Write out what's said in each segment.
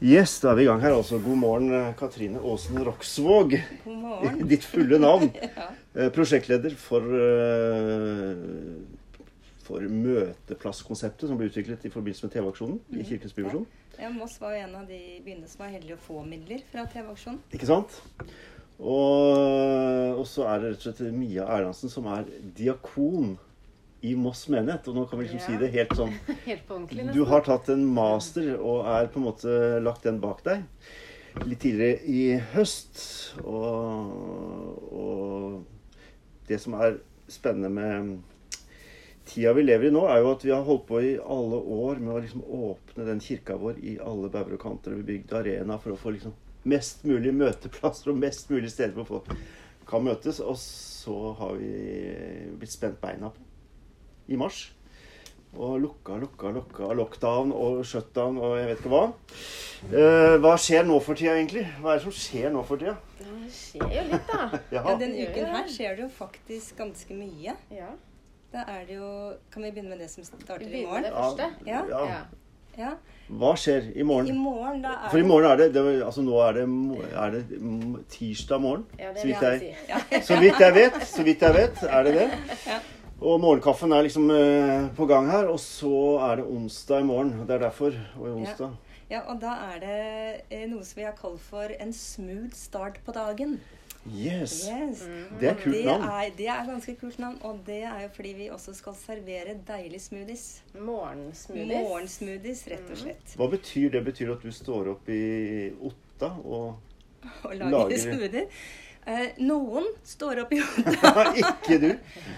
Yes, da er vi i gang her. altså. God morgen, eh, Katrine Aasen Roksvåg. God morgen. Ditt fulle navn. Ja. Eh, Prosjektleder for, eh, for møteplasskonseptet som ble utviklet i forbindelse med TV-aksjonen i Kirkens Bymisjon. Ja, Moss var jo en av de byene som var heldige å få midler fra TV-aksjonen. Ikke sant? Og, og så er det rett og slett Mia Erlandsen som er diakon i Moss menighet. Og nå kan vi liksom Ja. si det helt sånn Helt på ordentlig, Du har tatt en master og er på en måte lagt den bak deg. Litt tidligere i høst. Og, og det som er spennende med tida vi lever i nå, er jo at vi har holdt på i alle år med å liksom åpne den kirka vår i alle bauger og kanter. Vi bygde arena for å få liksom mest mulig møteplasser og mest mulig steder hvor folk kan møtes. Og så har vi blitt spent beina på i mars. Og lukka, lukka, lukka. Lockdown og shutdown og jeg vet ikke hva. Eh, hva skjer nå for tida, egentlig? Hva er det som skjer nå for tida? Det skjer jo litt, da. Ja, ja. Den uken her skjer det jo faktisk ganske mye. Ja. Da er det jo Kan vi begynne med det som starter Vi i morgen? med det første. Ja. ja. Ja. Ja. Hva skjer i morgen? I morgen? da er For i morgen er det, det altså nå er det, er det tirsdag morgen. Ja, det så, vil vidt jeg si. så vidt jeg vet. Så vidt jeg vet, er det det. Ja. Og morgenkaffen er liksom eh, på gang her. Og så er det onsdag i morgen. Det er derfor. Og i onsdag. Ja, og da er det eh, noe som vi har kalt for en smooth start på dagen. Yes. Yes. Det er kult det navn. Er, det er ganske kult navn, og det er jo fordi vi også skal servere deilige smoothies. Morgensmoothies. Morgensmoothies, rett og slett. Hva betyr det? Betyr det at du står opp i Otta og Og lager Lager- smoothier. Eh, noen står opp i hodet. Ikke du?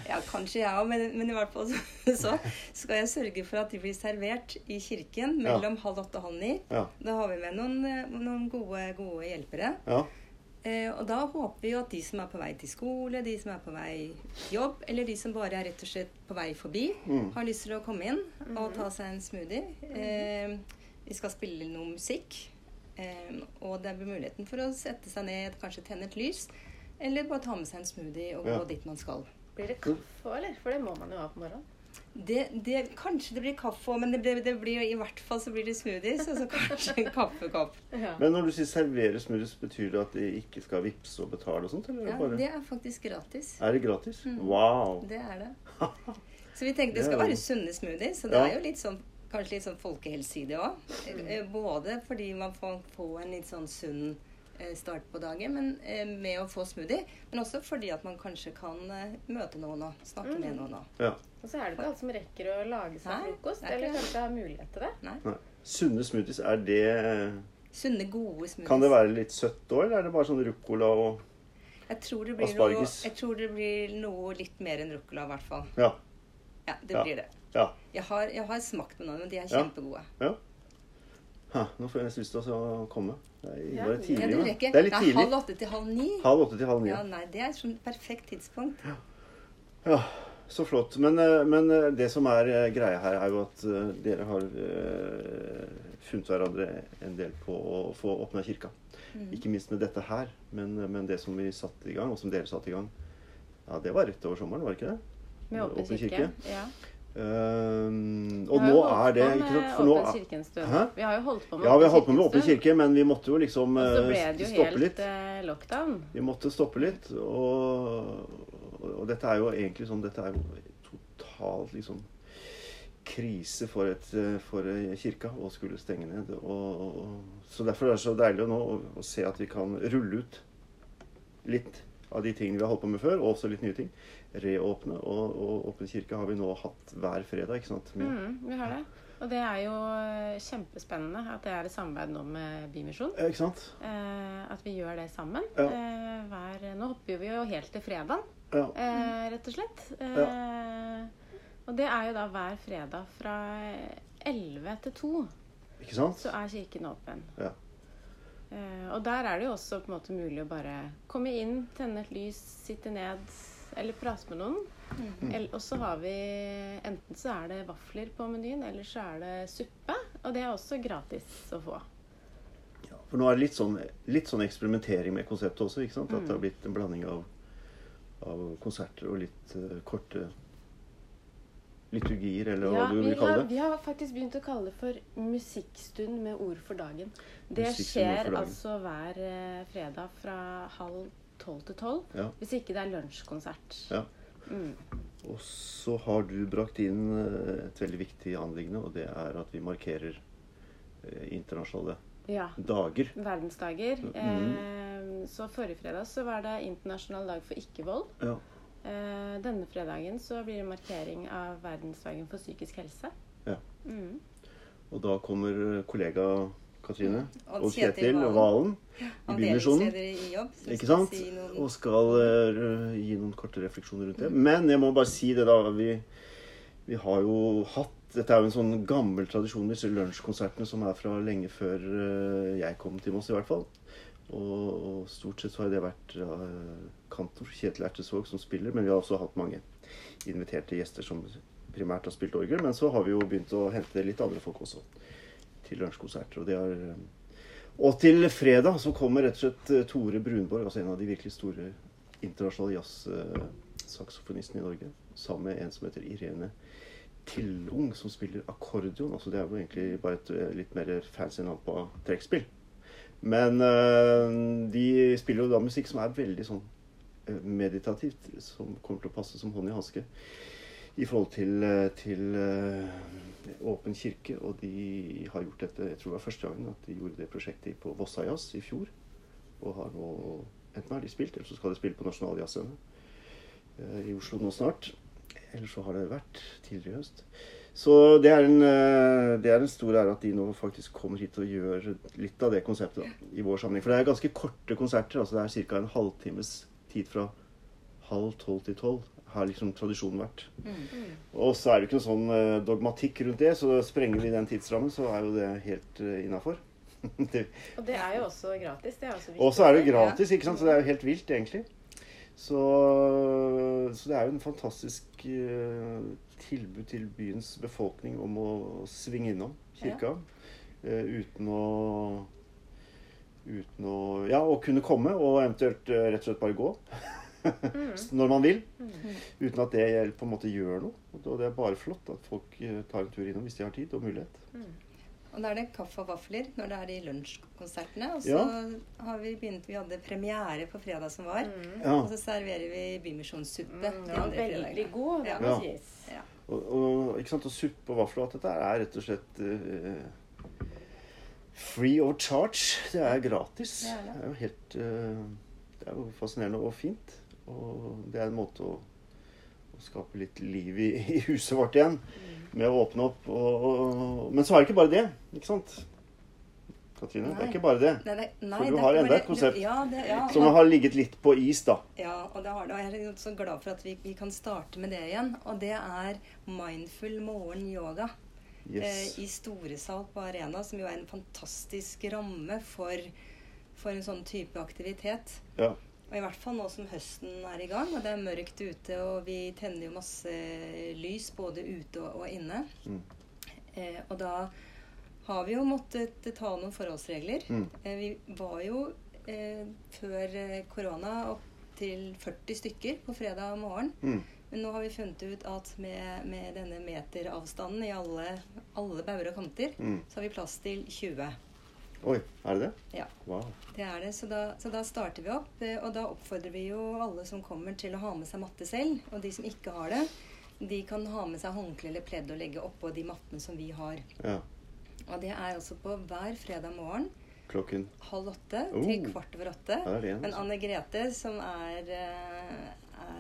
Ja, kanskje jeg òg, men, men i hvert fall så, så skal jeg sørge for at de blir servert i kirken mellom halv åtte og halv ni. Ja. Da har vi med noen, noen gode, gode hjelpere. ja. Eh, og da håper vi jo at de som er på vei til skole, de som er på vei jobb, eller de som bare er rett og slett på vei forbi, Mm. har lyst til å komme inn og ta seg en smoothie. Eh, vi skal spille noe musikk. Eh, og det blir muligheten for å sette seg ned, kanskje tenne et lys. Eller bare ta med seg en smoothie og Ja. gå dit man skal. Blir det kaffe òg, eller? For det må man jo ha på morgenen. Det, det, kanskje det blir kaffe òg, men det blir, det blir, i hvert fall så blir det smoothies. Og så kanskje en kaffekopp. Ja. Men når du sier servere smoothies, betyr det at de ikke skal vippse og betale og sånt? Eller Ja, det er faktisk gratis. Er det gratis? Mm. Wow. Det er det. Så vi tenkte det skal være sunne smoothies. Så det Ja. er jo litt sånn, kanskje litt sånn folkehelse i det òg. Både fordi man får på en litt sånn sunn eh, start på dagen men, eh, med å få smoothie, men også fordi at man kanskje kan eh, møte noen og snakke med Mm. noen òg. Ja. Og så er det ikke alle som rekker å lage seg Nei, frokost, er eller kanskje har mulighet til det. Nei. Nei. Sunne smoothies, er det Sunne, gode smoothies. Kan det være litt søtt òg, eller er det bare sånn ruccola og Jeg tror det blir, noe, jeg tror det blir noe litt mer enn ruccola, i hvert fall. Ja. Ja, det Ja. blir det. Ja. Jeg har, jeg har smakt på noen, men de er kjempegode. ja. Hæ, nå får jeg nesten lyst til å komme. Det er Ja, tidlig, ja, det, tidlig. Det er litt halv åtte til halv ni. Halv åtte til halv ni. Ja, nei, det er et sånn perfekt tidspunkt. Ja, så flott. Men, eh, men eh, det som er eh, greia her, er jo at eh, dere har funnet hverandre en del på å få åpna kirka. Mm. Ikke minst med dette her, men, men det som vi satte i gang, og som dere satte i gang, ja, det var rett over sommeren, var det ikke det? Med Åpen kirke. kirke. Ja. Vi og nå er det ikke sant, for nå, kirke Vi har jo holdt på med Ja, vi har holdt på med åpen kirke, men vi måtte jo liksom Og så eh, ble det jo helt litt. eh, lockdown. Vi måtte stoppe litt. Og, og dette er jo egentlig sånn Dette er jo totalt liksom krise for, et, eh, for eh, kirka å skulle stenge ned. Og, og, så derfor er det så deilig nå å, å se at vi kan rulle ut litt av de tingene vi har holdt på med før, og også litt nye ting. Reåpne. Og, og Åpen kirke har vi nå hatt hver fredag, ikke sant? Mm, vi har det. Og det er jo eh, kjempespennende at det er et samarbeid nå med Bymisjon. Ikke sant? Eh, at vi gjør det sammen. Ja. Eh, hver, nå hopper vi jo helt til fredag, Ja. eh, rett og slett. Eh, Og det er jo da hver fredag fra 11 til 2 Ikke sant? så er kirken åpen. Ja. Eh, og der er det jo også på en måte mulig å bare komme inn, tenne et lys, sitte ned eller prate med noen. Mm. Og så har vi Enten så er det vafler på menyen, eller så er det suppe. Og det er også gratis å få. Ja, for nå er det litt sånn, litt sånn eksperimentering med konseptet også. ikke sant? At Mm. det har blitt en blanding av, av konserter og litt uh, korte liturgier, eller hva du vi vil kalle har, det. vi har faktisk begynt å kalle det for musikkstund med ord for dagen. Det skjer dagen. altså hver eh, fredag fra halv tolv til tolv. Ja. Hvis ikke det er lunsjkonsert. Ja. Mm. Og så har du brakt inn eh, et veldig viktig anliggende, og det er at vi markerer eh, internasjonale ja. dager. Verdensdager. Mm. Eh, så forrige fredag så var det internasjonal dag for ikke-vold. Ja. Eh, denne fredagen så blir det markering av verdensdagen for psykisk helse. Ja. Mm. Og da kommer kollega Katrine Og og Kjetil Valen. I Bymisjonen. Ikke sant? Si noen, Og skal eh, gi noen korte refleksjoner rundt det. Men jeg må bare si det, da. Vi, vi har jo hatt Dette er jo en sånn gammel tradisjon, disse lunsjkonsertene som er fra lenge før eh, jeg kom til Moss, i hvert fall. Og, og stort sett så har det vært uh, kantor Kjetil Ertesvåg som spiller, men vi har også hatt mange inviterte gjester som primært har spilt orgel. Men så har vi jo begynt å hente litt andre folk også til lunsjkonserter. Og eh, og til fredag så kommer rett og slett eh, Tore Brunborg, altså en av de virkelig store internasjonale jazzsaksofonistene i Norge, sammen med en som heter Irene Tillung, som spiller akkordeon. Altså det er jo egentlig bare et eh, litt mer fancy navn på trekkspill. Men eh, de spiller jo da musikk som er veldig sånn eh, meditativt, som kommer til å passe som hånd i hanske i forhold til, eh, til Åpen kirke. Og de har gjort dette jeg tror det var første gangen at de gjorde det prosjektet på Vossa Jazz i fjor. Og har nå Enten har de spilt, eller så skal de spille på Nasjonal Jazzscene eh, i Oslo nå snart. Eller så har det vært tidligere i høst. Så det er, en, eh, det er en stor ære at de nå faktisk kommer hit og gjør litt av det konseptet da, i vår sammenheng. For det er ganske korte konserter. altså Det er ca. en halvtimes tid fra halv tolv til tolv. Har liksom tradisjonen vært. Mm. Og så er det ikke noe sånn eh, dogmatikk rundt det, så sprenger vi den tidsrammen, så er jo det helt uh, innafor. Og det er jo også gratis. Det er også viktig. og så er det gratis, ikke sant? så det er jo helt vilt, egentlig. Så, så det er jo en fantastisk uh, tilbud til byens befolkning om å svinge innom kirka. eh, uten å Uten å Ja, å kunne komme, og eventuelt uh, rett og slett bare gå. Når man vil. Uten at det på en måte gjør noe. Og det er bare flott at folk tar en tur innom hvis de har tid og mulighet. Og da er det kaffe og vafler når det er de lunsjkonsertene. Og så Ja. har vi begynt Vi hadde premiere på fredag som var. Ja. Og så serverer vi bymisjonssuppe. Mm, ja, veldig god, det Ja. Ja. Og, og, ikke sant? og suppe og vafler og alt dette er rett og slett uh, free of charge. Det er gratis. Det er det. Det er jo helt uh, Det er jo fascinerende og fint. Og det er en måte å skape litt liv i, i huset vårt igjen. Med å åpne opp og, og Men så er det ikke bare det. Ikke sant? Katrine? Det er ikke bare det. Nei, det nei, For du det har enda et konsept Ja, det, ja, Som har ligget litt på is, da. Ja, og, det har det, jeg er så glad for at vi, vi kan starte med det igjen. Og det er mindful morgen yoga eh, Yes. i Storesal på Arena, som jo er en fantastisk ramme for, for en sånn type aktivitet. Ja. Og i hvert fall nå som høsten er i gang, og det er mørkt ute, og vi tenner jo masse lys både ute og, og inne. Mm. Eh, og da har vi jo måttet ta noen forholdsregler. Mm. Eh, vi var jo eh, før eh, korona opp til 40 stykker på fredag morgen. Mm. Men nå har vi funnet ut at med, med denne meteravstanden i alle, alle bauger og kanter, Mm. så har vi plass til 20. Oi, er det det? Ja. Wow. Det er det, så da, så da starter vi opp. eh, Og da oppfordrer vi jo alle som kommer til å ha med seg matte selv. Og de som ikke har det, de kan ha med seg håndkle eller pledd og legge oppå de mattene som vi har. Ja. Og det er altså på hver fredag morgen Klokken halv åtte Oh. til kvart over åtte. Ja, Men altså. Anne Grete, som er, eh,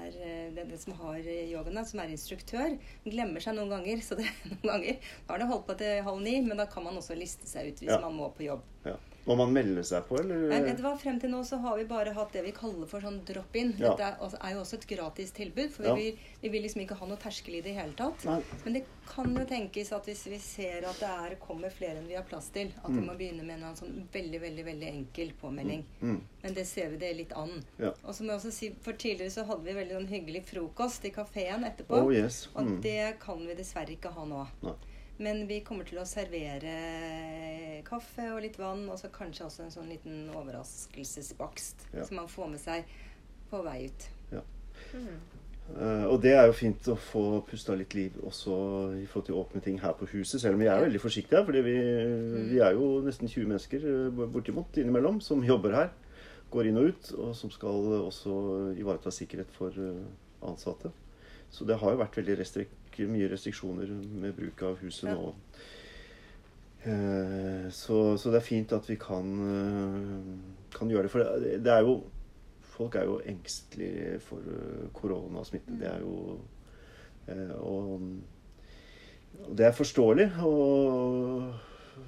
er eh, den som har yogaen, som er instruktør, glemmer seg noen ganger. Så det, noen ganger har det holdt på til halv ni, men da kan man også liste seg ut hvis Ja. man må på jobb. Ja. Må man melde seg på, eller? Du hva? Frem til nå så har vi bare hatt det vi kaller for sånn drop-in. Ja. Dette er, er jo også et gratis tilbud, for Ja. vi, vi vil liksom ikke ha noe terskel i det hele tatt. Nei. Men det kan jo tenkes at hvis vi ser at det er, kommer flere enn vi har plass til, at vi må begynne med en sånn veldig, veldig veldig enkel påmelding. Mm. Men det ser vi det litt an. Ja. Og så må jeg også si, for tidligere så hadde vi veldig sånn hyggelig frokost i kafeen etterpå. Oh yes. Og Mm. det kan vi dessverre ikke ha nå. Nei. Men vi kommer til å servere kaffe og litt vann, og så kanskje også en sånn liten overraskelsesbakst Ja. som man får med seg på vei ut. Ja. Mm. Uh, og det er jo fint å få pusta litt liv også i forhold til åpne ting her på huset. Selv om vi er veldig forsiktige her, fordi vi, vi er jo nesten 20 mennesker eh, bortimot innimellom som jobber her. Går inn og ut, og som skal også ivareta sikkerhet for eh, ansatte. Så det har jo vært veldig restrik mye restriksjoner med bruk av huset Ja. nå. Eh, Så, så det er fint at vi kan, eh, kan gjøre det. For det, det er jo Folk er jo engstelige for eh, koronasmitte. Det er jo eh, og, og det er forståelig. Og,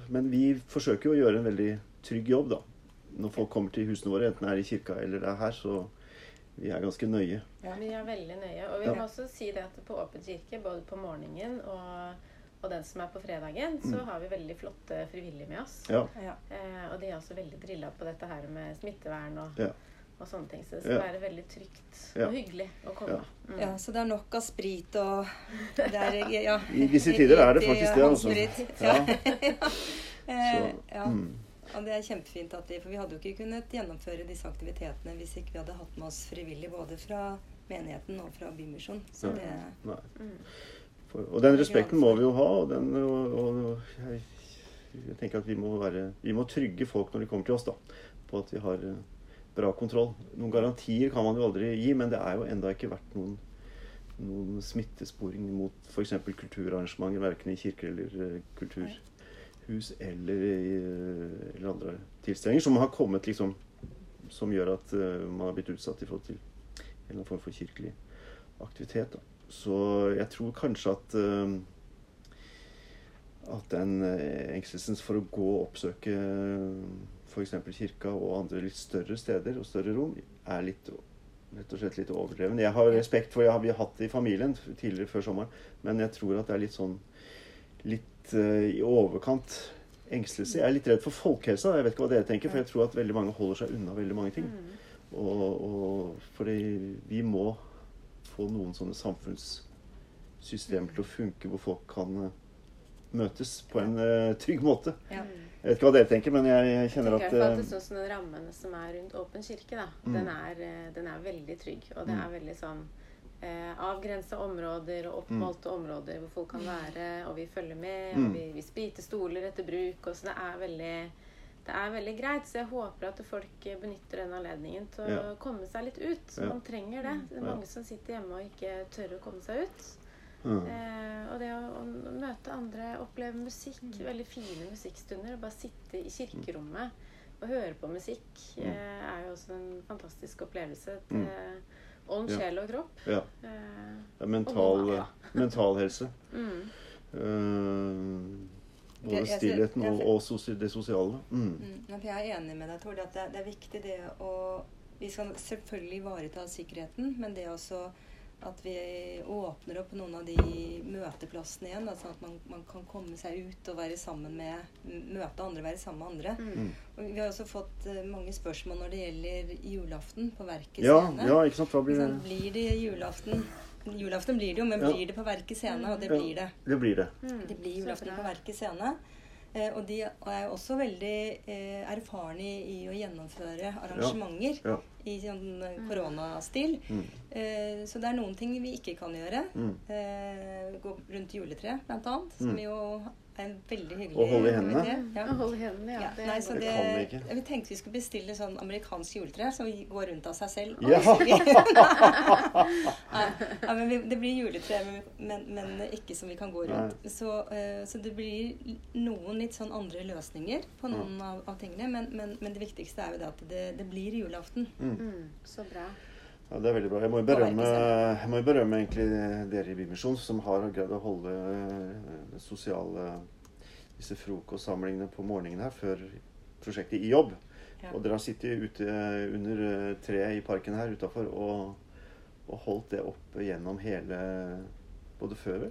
men vi forsøker jo å gjøre en veldig trygg jobb, da. Når folk kommer til husene våre, enten det er i kirka eller det er her, så vi er ganske nøye. Vi er veldig nøye. Og vi Ja. må også si det at på Åpen kirke, både på morgenen og, og den som er på fredagen, så Mm. har vi veldig flotte frivillige med oss. Ja. Ja. Eh, og de er også veldig drilla på dette her med smittevern og, Ja. og sånne ting. Så det skal Ja. være veldig trygt og hyggelig å komme. Ja. Mm. Ja, så det er nok av sprit og det er, ja, I disse tider er det faktisk det, altså. Ja. Ja. Eh, Så, mm. Og det er kjempefint at vi For vi hadde jo ikke kunnet gjennomføre disse aktivitetene hvis ikke vi hadde hatt med oss frivillige både fra menigheten og fra Bymisjon. Så Ja. det Nei. Mm. For, og den respekten må vi jo ha. Og, den, og, og jeg, jeg tenker at vi må, være, vi må trygge folk når de kommer til oss, da. På at vi har eh, bra kontroll. Noen garantier kan man jo aldri gi, men det er jo enda ikke vært noen, noen smittesporing mot f.eks. kulturarrangementer, verken i kirker eller eh, kulturhus eller, eh, eller andre tilstelninger, som har kommet liksom Som gjør at eh, man har blitt utsatt i forhold til en eller annen form for kirkelig aktivitet. Da. Så jeg tror kanskje at eh, at den engstelsen for å gå og oppsøke f.eks. kirka og andre litt større steder og større rom er litt rett og slett litt overdreven. Jeg har respekt for det, har vi hatt det i familien tidligere før sommeren, men jeg tror at det er litt sånn litt eh, i overkant engstelse. Jeg er litt redd for folkehelsa. Jeg vet ikke hva dere tenker, for jeg tror at veldig mange holder seg unna veldig mange ting. Mm. Og, og fordi vi må få noen sånne samfunnssystemer til å funke hvor folk kan eh, møtes på en uh, trygg måte. Ja. Jeg vet ikke hva dere tenker, men jeg, jeg Jeg kjenner tenker at at sånn som den rammen som er rundt Åpen kirke, da, Mm. den, er, den er veldig trygg. Og det Mm. er veldig sånn eh, avgrensa områder og oppmålte områder hvor folk kan være, og vi følger med, Mm. og vi, vi spriter stoler etter bruk. Og så det er veldig det er veldig greit, så jeg håper at folk benytter den anledningen til å Ja. komme seg litt ut. Ja. Man trenger det. Det er Ja. mange som sitter hjemme og ikke tør å komme seg ut. mm, Eh, og det å, å møte andre, oppleve musikk, veldig fine musikkstunder, og bare sitte i kirkerommet og høre på musikk, Mm. eh, er jo også en fantastisk opplevelse til Mm. Ja. sjel og kropp. ja, Eh, er mental, eh, mental helse. mm. Eh, både jeg- stillheten jeg- og, og det sosiale. Mm. Mm, ja, jeg er enig med deg, Tord. At det, det er viktig det å Vi skal selvfølgelig ivareta sikkerheten, men det også at vi åpner opp noen av de møteplassene igjen. Sånn at man, man kan komme seg ut og være sammen med møte andre, være sammen med andre. Mm. Mm. Og vi har også fått eh, mange spørsmål når det gjelder julaften på Verket Ja, scene. ja, ikke sant. Hva blir Sånn, Blir det julaften? Julaften blir det jo, men Ja. blir det på Verket scene? Og det Ja. blir det. Det blir det. Mm. Det blir julaften på Verket scene. Eh, og de er også veldig eh, erfarne i å gjennomføre arrangementer Ja. I sånn eh, koronastil. Mm. Eh, så det er noen ting vi ikke kan gjøre. Mm. Eh, gå rundt juletreet, blant annet. Som Mm. Jo er en veldig hyggelig Å holde i hendene. Ja. Å holde i hendene, ja. Ja, det nei, så godt. Det kan vi ikke. Vi tenkte vi skulle bestille sånn amerikansk juletre som går rundt av seg selv. Ja. Ja, men vi, det blir juletre, men, men, men ikke som vi kan gå rundt. Så, uh, så det blir noen litt sånn andre løsninger på noen av, av tingene. Men, men, men det viktigste er jo det at det, det blir julaften. Mm. Mm. Så bra. Ja, Det er veldig bra. Jeg må jo berømme, jeg må berømme egentlig dere i Bymisjonen som har greid å holde eh, sosiale disse frokostsamlingene på morgenen her før prosjektet i jobb. Ja. Og dere har sittet ute under eh, treet i parken her utafor og, og holdt det oppe gjennom hele Både før,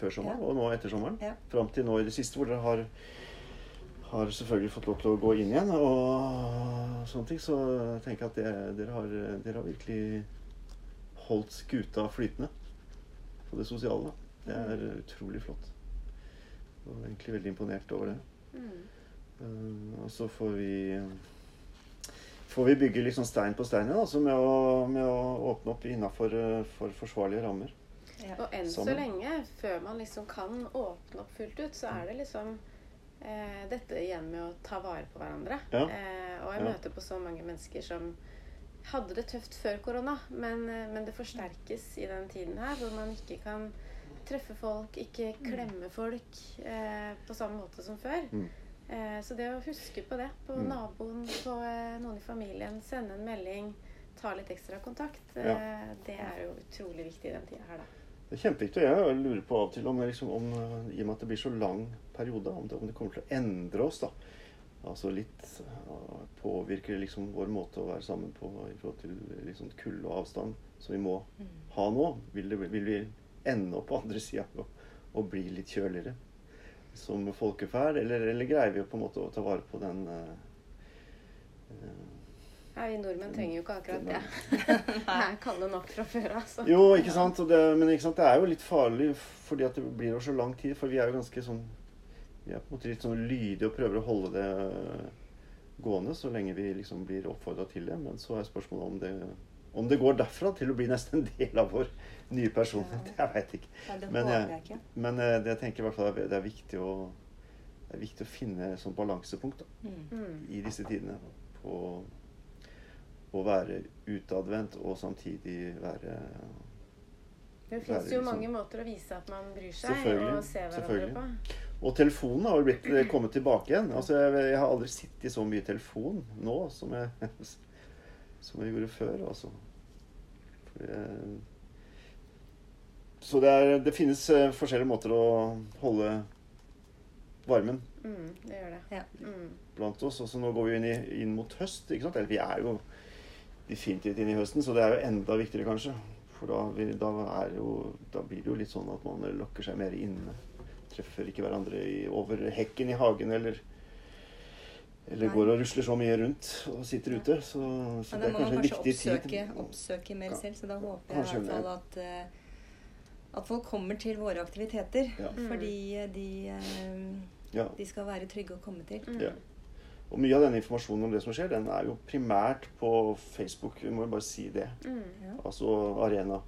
før sommeren Ja. og nå etter sommeren. Ja. Fram til nå i det siste, hvor dere har har selvfølgelig fått lov til å gå inn igjen og sånne ting. Så jeg tenker at det, dere, har, dere har virkelig holdt skuta flytende på det sosiale. Det er utrolig flott. Og jeg er egentlig veldig imponert over det. Mm. Uh, og så får vi får vi bygge sånn stein på stein igjen, altså med å, med å åpne opp innafor for forsvarlige rammer. Og enn så lenge, før man liksom kan åpne opp fullt ut, så er det liksom eh, dette igjen med å ta vare på hverandre. Ja. Eh, og jeg Ja. møter på så mange mennesker som hadde det tøft før korona, men, eh, men det forsterkes i den tiden her, hvor man ikke kan treffe folk, ikke klemme folk eh, på samme måte som før. Mm. Eh, så det å huske på det, på Mm. naboen, på eh, noen i familien, sende en melding, ta litt ekstra kontakt, Ja. det er jo utrolig viktig i den tida her, da. Det er kjempeviktig. og Jeg lurer på av og til om, liksom, om eh, i og med at det blir så lang periode, om det, om det kommer til å endre oss. da. Altså litt uh, Påvirker liksom vår måte å være sammen på i forhold til liksom kulde og avstand som vi må ha nå? Vil, det, vil vi ende opp på andre sida og, og bli litt kjøligere som folkeferd? Eller, eller greier vi på en måte å ta vare på den uh, uh, Nei, vi nordmenn trenger jo ikke akkurat det. Det er kalde nok fra før av. Altså. Jo, ikke sant? Og det, men ikke sant? det er jo litt farlig fordi at det blir over så lang tid. For vi er jo ganske sånn Vi er på en måte litt sånn lydige og prøver å holde det gående så lenge vi liksom blir oppfordra til det. Men så er spørsmålet om det, om det går derfra til å bli nesten en del av vår nye personlighet. Jeg veit ikke. Det Men jeg- ikke. Men eh, det jeg tenker i hvert fall er, det er viktig å det er viktig å finne et sånt balansepunkt da, Mm. Mm. i disse tidene. På å være utadvendt og samtidig være Det Det fins jo liksom- mange måter å vise at man bryr seg og se hverandre på. Og telefonen har jo blitt eh, kommet tilbake igjen. Altså, jeg, jeg har aldri sittet så mye i telefon nå som jeg, som jeg gjorde før. Altså. For jeg, så det, er, det finnes eh, forskjellige måter å holde varmen Mm, det gjør det. Ja. Mm. blant oss. Og så nå går vi inn, i, inn mot høst. ikke sant? Eller vi er jo definitivt inn i høsten, så det er jo enda viktigere, kanskje. For da, vi, da, er jo, da blir det jo litt sånn at man lokker seg mer inne. Treffer ikke hverandre i, over hekken i hagen eller eller Nei. går og rusler så mye rundt og sitter ute. Så, så Ja, det er kanskje en viktig oppsøke, tid. oppsøke mer selv. Så da håper jeg i hvert fall at, eh, at folk kommer til våre aktiviteter. Ja. Mm. Fordi eh, de, eh, de skal være trygge å komme til. Mm. Ja. Og mye av denne informasjonen om det som skjer, den er jo primært på Facebook. Vi må jo bare si det. Mm. Ja. Altså Arena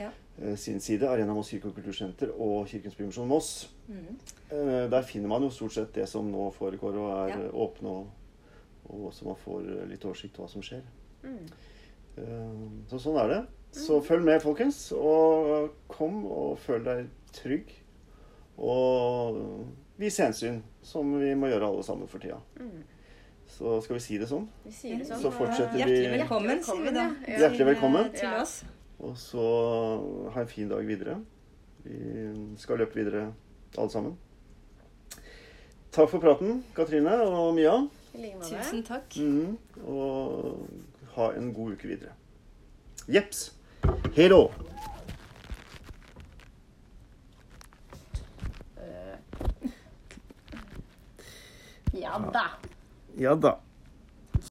Ja. eh, sin side. Arena Moss kirke- og kultursenter og Kirkens Bymisjon Moss. Mm. Eh, Der finner man jo stort sett det som nå foregår og er Ja. åpne, og, og så man får litt oversikt over hva som skjer. Mm. Eh, Så sånn er det. Så følg med, folkens. Og kom og føl deg trygg. Og vis hensyn, som vi må gjøre alle sammen for tida. Mm. Så skal vi si det sånn. Vi sier det sånn. Så fortsetter vi- Hjertelig velkommen, sier vi da. Ja. Hjertelig velkommen. Til oss. Og så ha en fin dag videre. Vi skal løpe videre, alle sammen. Takk for praten, Katrine og Mia. Tusen takk. Mm, Og ha en god uke videre. Jeps. Hei då. Ja da. Ja da.